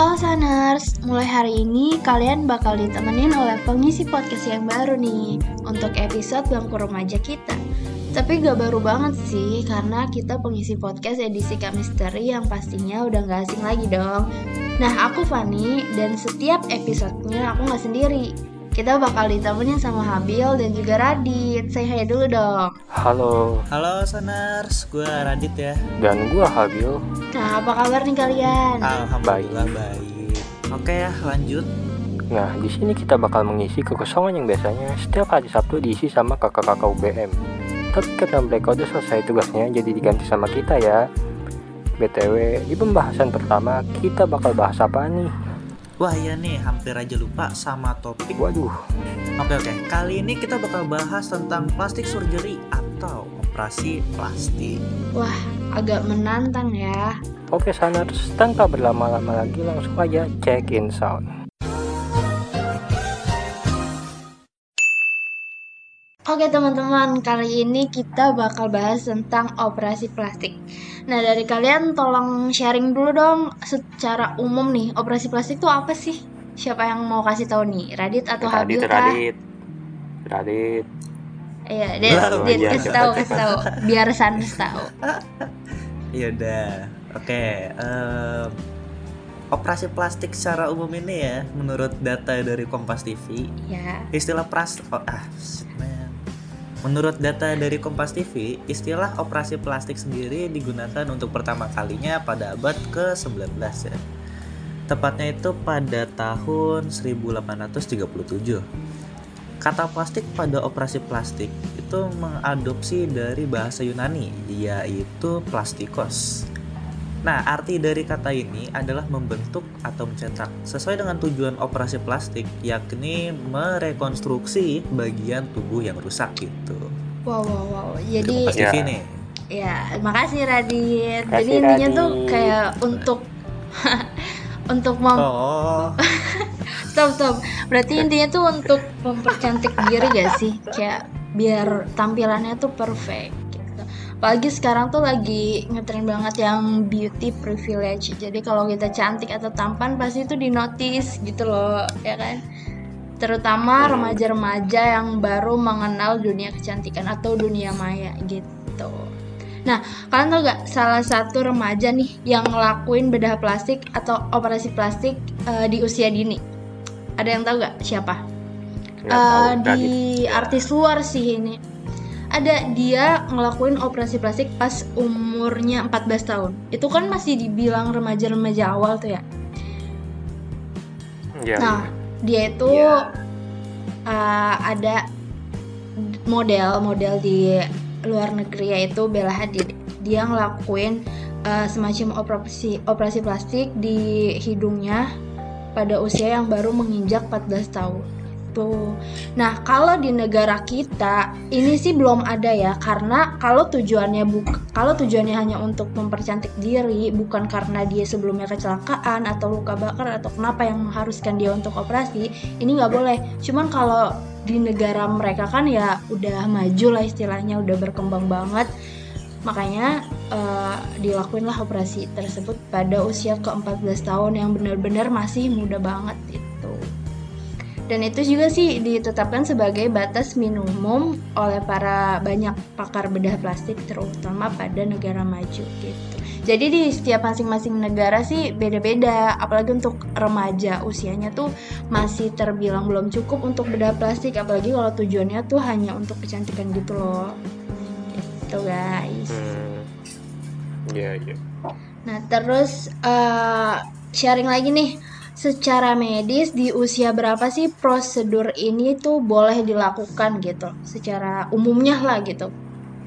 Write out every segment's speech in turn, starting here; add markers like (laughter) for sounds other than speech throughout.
Halo Saners, mulai hari ini kalian bakal ditemenin oleh pengisi podcast yang baru nih untuk episode Bangku Remaja kita. Tapi gak baru banget sih, karena kita pengisi podcast edisi Kamisteri yang pastinya udah gak asing lagi dong. Nah, aku Fanny, dan setiap episodenya aku gak sendiri. Kita bakal ditemenin sama Habil dan juga Radit. Say hi dulu dong. Halo, Halo Sonars, gue Radit ya. dan gua Habil. Nah, apa kabar nih kalian? Alhamdulillah baik. Oke ya, lanjut. Nah, di sini kita bakal mengisi kekosongan yang biasanya setiap hari Sabtu diisi sama kakak-kakak UBM. Tapi karena mereka udah selesai tugasnya, jadi diganti sama kita ya. BTW, di pembahasan pertama kita bakal bahas apa nih? Wah iya nih, hampir aja lupa sama topik. Waduh, Oke oke, kali ini kita bakal bahas tentang plastik surgery atau operasi plastik. Wah, agak menantang ya. oke Saners, tanpa berlama-lama lagi langsung aja check in sound. Oke teman-teman, kali ini kita bakal bahas tentang operasi plastik. Nah dari kalian tolong sharing dulu dong secara umum nih, operasi plastik itu apa sih? Siapa yang mau kasih tahu nih, Radit atau Habil Radit, kah? Radit, Radit. Iya, Dit, Baru Dit, aja, kasih tahu, kasih tahu, biar Sans tahu. (laughs) Ya udah. Oke, operasi plastik secara umum ini ya, menurut data dari Kompas TV, Ya, istilah pras oh, ah shit, man. Menurut data dari Kompas TV, istilah operasi plastik sendiri digunakan untuk pertama kalinya pada abad ke-19 ya. Tepatnya itu pada tahun 1837. Kata plastik pada operasi plastik itu mengadopsi dari bahasa Yunani, yaitu plastikos. Nah, arti dari kata ini adalah membentuk atau mencetak sesuai dengan tujuan operasi plastik, yakni merekonstruksi bagian tubuh yang rusak gitu. wow, wow, wow. Jadi, Ya. Nih. ya, makasih Radit. Jadi Makasih, intinya tuh Radit. kayak untuk (laughs) untuk mem Oh, (laughs) Stop, stop. Berarti intinya tuh untuk mempercantik diri gak sih? Kayak biar tampilannya tuh perfect. Apalagi sekarang tuh lagi ngetren banget yang beauty privilege. Jadi kalau kita cantik atau tampan pasti itu di notice gitu loh, ya kan? Terutama remaja-remaja yang baru mengenal dunia kecantikan atau dunia maya gitu. Nah, kalian tau gak salah satu remaja nih yang ngelakuin bedah plastik atau operasi plastik eh, di usia dini? Ada yang tahu gak siapa? Nggak Eh, tahu, di Radit. artis luar sih ini. Ada dia ngelakuin operasi plastik pas umurnya 14 tahun. Itu kan masih dibilang remaja-remaja awal tuh ya. Ya, Nah, dia itu Iya. uh, ada model-model di luar negeri yaitu Bella Hadid. Dia ngelakuin uh, semacam operasi operasi plastik di hidungnya pada usia yang baru menginjak 14 tahun. Tuh. Nah, kalau di negara kita ini sih belum ada ya karena kalau tujuannya buk kalau tujuannya hanya untuk mempercantik diri bukan karena dia sebelumnya kecelakaan atau luka bakar atau kenapa yang mengharuskan dia untuk operasi ini nggak boleh. Cuman kalau di negara mereka kan ya udah maju lah istilahnya udah berkembang banget. Makanya eh, dilakuinlah operasi tersebut pada usia ke-14 tahun yang benar-benar masih muda banget itu dan itu juga sih ditetapkan sebagai batas minimum oleh para banyak pakar bedah plastik terutama pada negara maju gitu. Jadi di setiap masing-masing negara sih beda-beda, apalagi untuk remaja usianya tuh masih terbilang belum cukup untuk bedah plastik, apalagi kalau tujuannya tuh hanya untuk kecantikan gitu loh. Gitu guys. Hmm. Ya, ya. Nah, terus eh, sharing lagi nih, secara medis di usia berapa sih prosedur ini tuh boleh dilakukan gitu, secara umumnya lah gitu.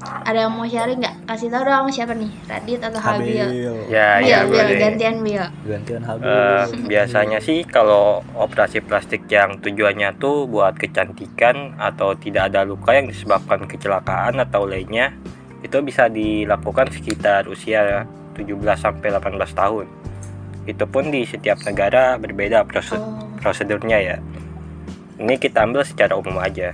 Ada yang mau sharing nggak? Kasih tau dong siapa nih, Radit atau Habil? Ya, Bil, ya, Bil, boleh. gantian Bil. Gantian habis. Eh, biasanya sih kalau operasi plastik yang tujuannya tuh buat kecantikan atau tidak ada luka yang disebabkan kecelakaan atau lainnya itu bisa dilakukan sekitar usia 17 sampai 18 tahun. Itu pun di setiap negara berbeda Oh, prosedurnya ya. Ini kita ambil secara umum aja.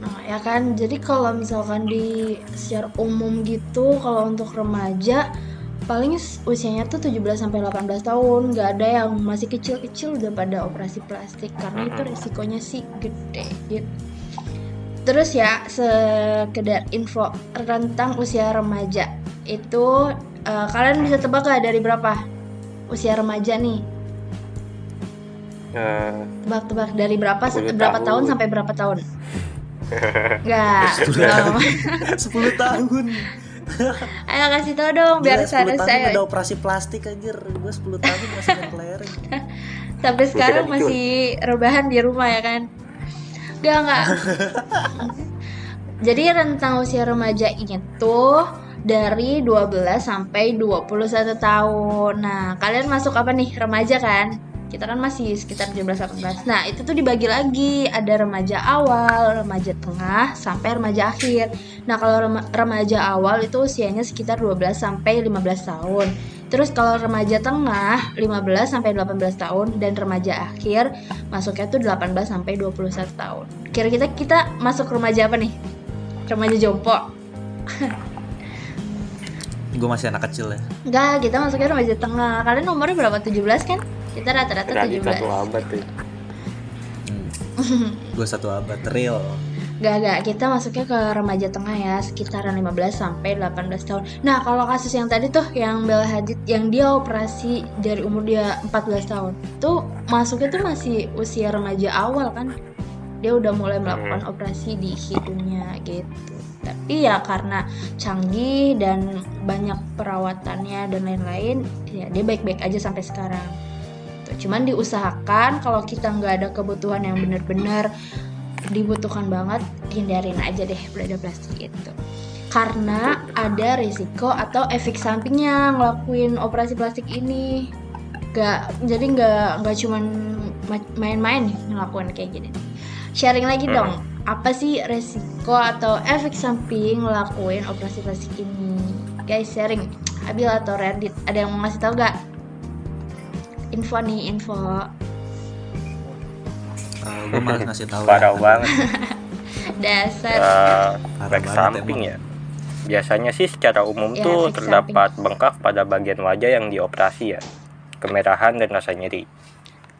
nah, ya kan. Jadi kalau misalkan di secara umum gitu, kalau untuk remaja paling usianya tuh 17 sampai 18 tahun nggak ada yang masih kecil-kecil udah pada operasi plastik karena itu Mm-mm. resikonya sih gede gitu. Terus ya sekedar info rentang usia remaja itu eh, kalian bisa tebak gak dari berapa usia remaja nih? Eh, Tebak-tebak dari berapa 10 berapa tahun. tahun. sampai berapa tahun? (laughs) Enggak. 10 tahun. (laughs) (laughs) Ayo kasih tau dong biar Gila, 10 saya tahun saya udah operasi plastik anjir. Gue 10 tahun masih kelereng. sampai sekarang dicur. masih rebahan di rumah ya kan? Enggak enggak. Jadi rentang usia remaja ini tuh dari 12 sampai 21 tahun. Nah, kalian masuk apa nih? Remaja kan? Kita kan masih sekitar 17-18. Nah, itu tuh dibagi lagi. Ada remaja awal, remaja tengah, sampai remaja akhir. Nah, kalau rema- remaja awal itu usianya sekitar 12 sampai 15 tahun. Terus kalau remaja tengah 15 sampai 18 tahun dan remaja akhir masuknya tuh 18 sampai 21 tahun. Kira-kira kita masuk remaja apa nih? Remaja jompo. (laughs) Gue masih anak kecil ya. Enggak, kita masuknya remaja tengah. Kalian umurnya berapa? 17 kan? Kita rata-rata Radit satu 17. abad tuh. Gue satu abad real. Enggak, enggak. Kita masuknya ke remaja tengah ya, sekitaran 15 sampai 18 tahun. Nah, kalau kasus yang tadi tuh yang Bella Hadid yang dia operasi dari umur dia 14 tahun. Tuh masuknya tuh masih usia remaja awal kan. Dia udah mulai melakukan operasi di hidungnya gitu. Tapi ya karena canggih dan banyak perawatannya dan lain-lain, ya dia baik-baik aja sampai sekarang. Tuh, Cuman diusahakan kalau kita nggak ada kebutuhan yang benar-benar dibutuhkan banget hindarin aja deh beladar plastik itu. Karena ada risiko atau efek sampingnya ngelakuin operasi plastik ini. Gak jadi nggak nggak cuman ma- main-main ngelakuin kayak gini. Sharing lagi Hmm. dong apa sih resiko atau efek samping ngelakuin operasi plastik ini guys sharing Abil atau Reddit ada yang mau ngasih tau gak info nih info gue malah ngasih tahu. (laughs) Parah ya. banget. (laughs) dasar Eh, Parah efek samping ya. Biasanya sih secara umum Ya, tuh terdapat bengkak pada bagian wajah yang dioperasi ya. Kemerahan dan rasa nyeri.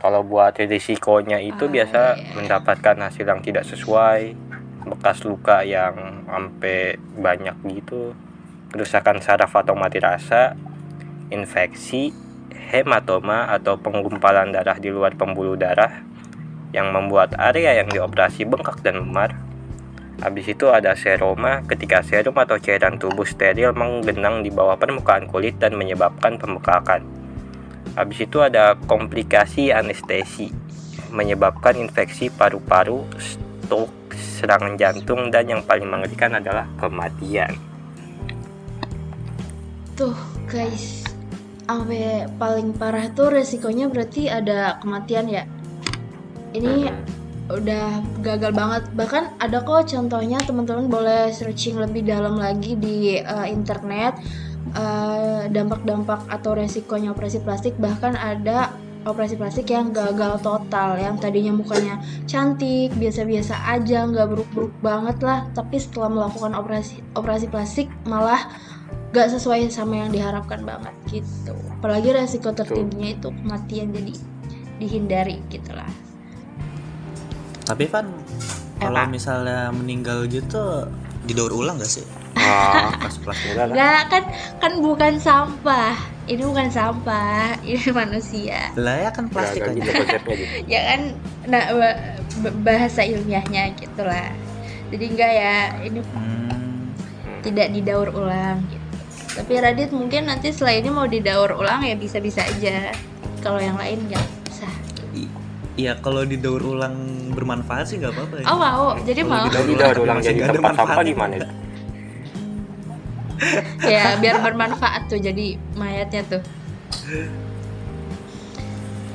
Kalau buat risikonya itu Ah, biasa iya. mendapatkan hasil yang tidak sesuai, bekas luka yang sampai banyak gitu, kerusakan saraf atau mati rasa, infeksi, hematoma atau penggumpalan darah di luar pembuluh darah yang membuat area yang dioperasi bengkak dan memar. Habis itu ada seroma ketika serum atau cairan tubuh steril menggenang di bawah permukaan kulit dan menyebabkan pembekakan. Habis itu ada komplikasi anestesi menyebabkan infeksi paru-paru, stroke, serangan jantung dan yang paling mengerikan adalah kematian. Tuh guys, sampai paling parah tuh resikonya berarti ada kematian ya. Ini udah gagal banget. Bahkan ada kok contohnya teman-teman boleh searching lebih dalam lagi di eh, internet eh, dampak-dampak atau resikonya operasi plastik. Bahkan ada operasi plastik yang gagal total, yang tadinya mukanya cantik, biasa-biasa aja, nggak buruk-buruk banget lah. Tapi setelah melakukan operasi operasi plastik malah gak sesuai sama yang diharapkan banget gitu apalagi resiko tertingginya itu kematian jadi dihindari gitu lah Tapi Van, kalau misalnya meninggal gitu didaur ulang gak sih? Ah, plastik. enggak lah. Enggak kan kan bukan sampah ini bukan sampah (laughs) ini manusia Lah ya kan plastik Enggak aja. gitu (laughs) gitu. ya kan nah ba- ba- bahasa ilmiahnya gitulah jadi enggak ya ini Hmm, tidak didaur ulang gitu tapi Radit mungkin nanti setelah ini mau didaur ulang ya bisa-bisa aja kalau yang lain nggak usah Iya kalau didaur ulang bermanfaat sih nggak apa-apa. ya. oh mau jadi Kalau mau didaur Jadi ulang jadi tempat sampah gimana? Ya biar bermanfaat tuh jadi mayatnya tuh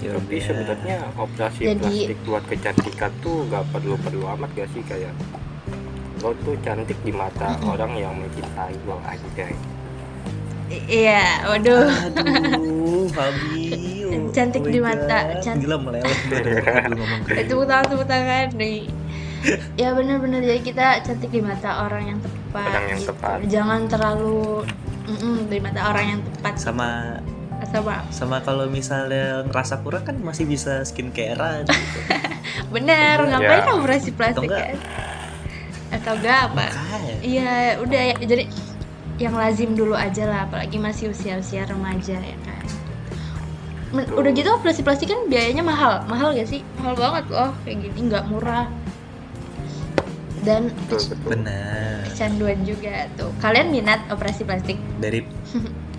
Ya Tapi sebenarnya operasi Jadi- plastik buat kecantikan tuh gak perlu-perlu amat gak sih kayak lo tuh cantik di mata orang yang mencintai lo aja. Iya waduh Aduh, Fabi. (laughs) oh Cantik my di mata, cantik. Gila meleleh ngomong kayak gitu. tepuk tangan tepuk tangan nih ya benar-benar jadi kita cantik di mata orang yang tepat Orang yang gitu. tepat. jangan terlalu Mm-mm, dari mata orang yang tepat sama sama sama kalau misalnya ngerasa kurang kan masih bisa skincare gitu. (laughs) bener Iya. ngapain Ya. operasi plastik enggak? kan atau enggak apa iya udah ya jadi yang lazim dulu aja lah apalagi masih usia-usia remaja ya kan Men- udah gitu operasi plastik kan biayanya mahal mahal gak sih mahal banget loh kayak gini nggak murah dan betul betul. Benar. kecanduan juga tuh. Kalian minat operasi plastik? Dari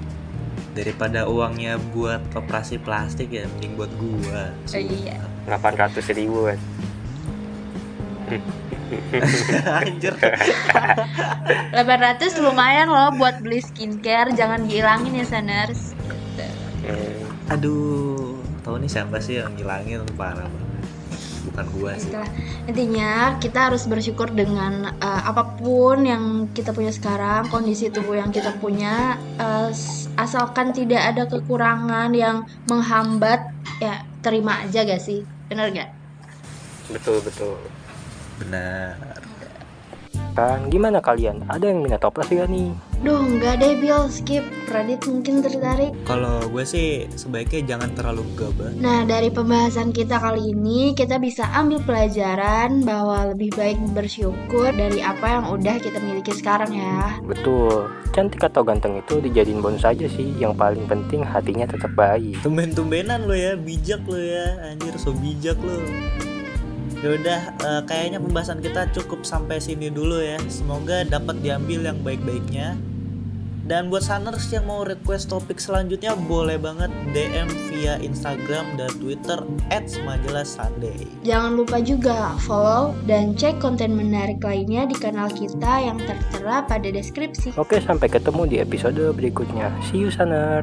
(laughs) daripada uangnya buat operasi plastik ya mending buat gua. Oh, iya. 800 ribu kan (laughs) anjir. 800 lumayan loh buat beli skincare jangan dihilangin ya saners. Gitu. Hmm, aduh tahu nih siapa sih yang ngilangin? Parah banget bukan gua sih. Itulah. intinya kita harus bersyukur dengan uh, apa pun yang kita punya sekarang kondisi tubuh yang kita punya uh, asalkan tidak ada kekurangan yang menghambat ya terima aja gak sih? Bener gak? Betul betul. Benar kan gimana kalian? Ada yang minat operasi gak nih? Duh nggak deh Bill. Skip. Radit mungkin tertarik. Kalau gue sih sebaiknya jangan terlalu gabah Nah, dari pembahasan kita kali ini, kita bisa ambil pelajaran bahwa lebih baik bersyukur dari apa yang udah kita miliki sekarang ya. betul. Cantik atau ganteng itu dijadiin bonus aja sih. Yang paling penting hatinya tetap baik. Tumben-tumbenan lo ya bijak lo ya. Anjir so bijak lo Yaudah, eh, kayaknya pembahasan kita cukup sampai sini dulu ya. Semoga dapat diambil yang baik-baiknya. Dan buat saners yang mau request topik selanjutnya boleh banget DM via Instagram dan Twitter @majalah_sunday. Jangan lupa juga follow dan cek konten menarik lainnya di kanal kita yang tertera pada deskripsi. oke sampai ketemu di episode berikutnya see you sana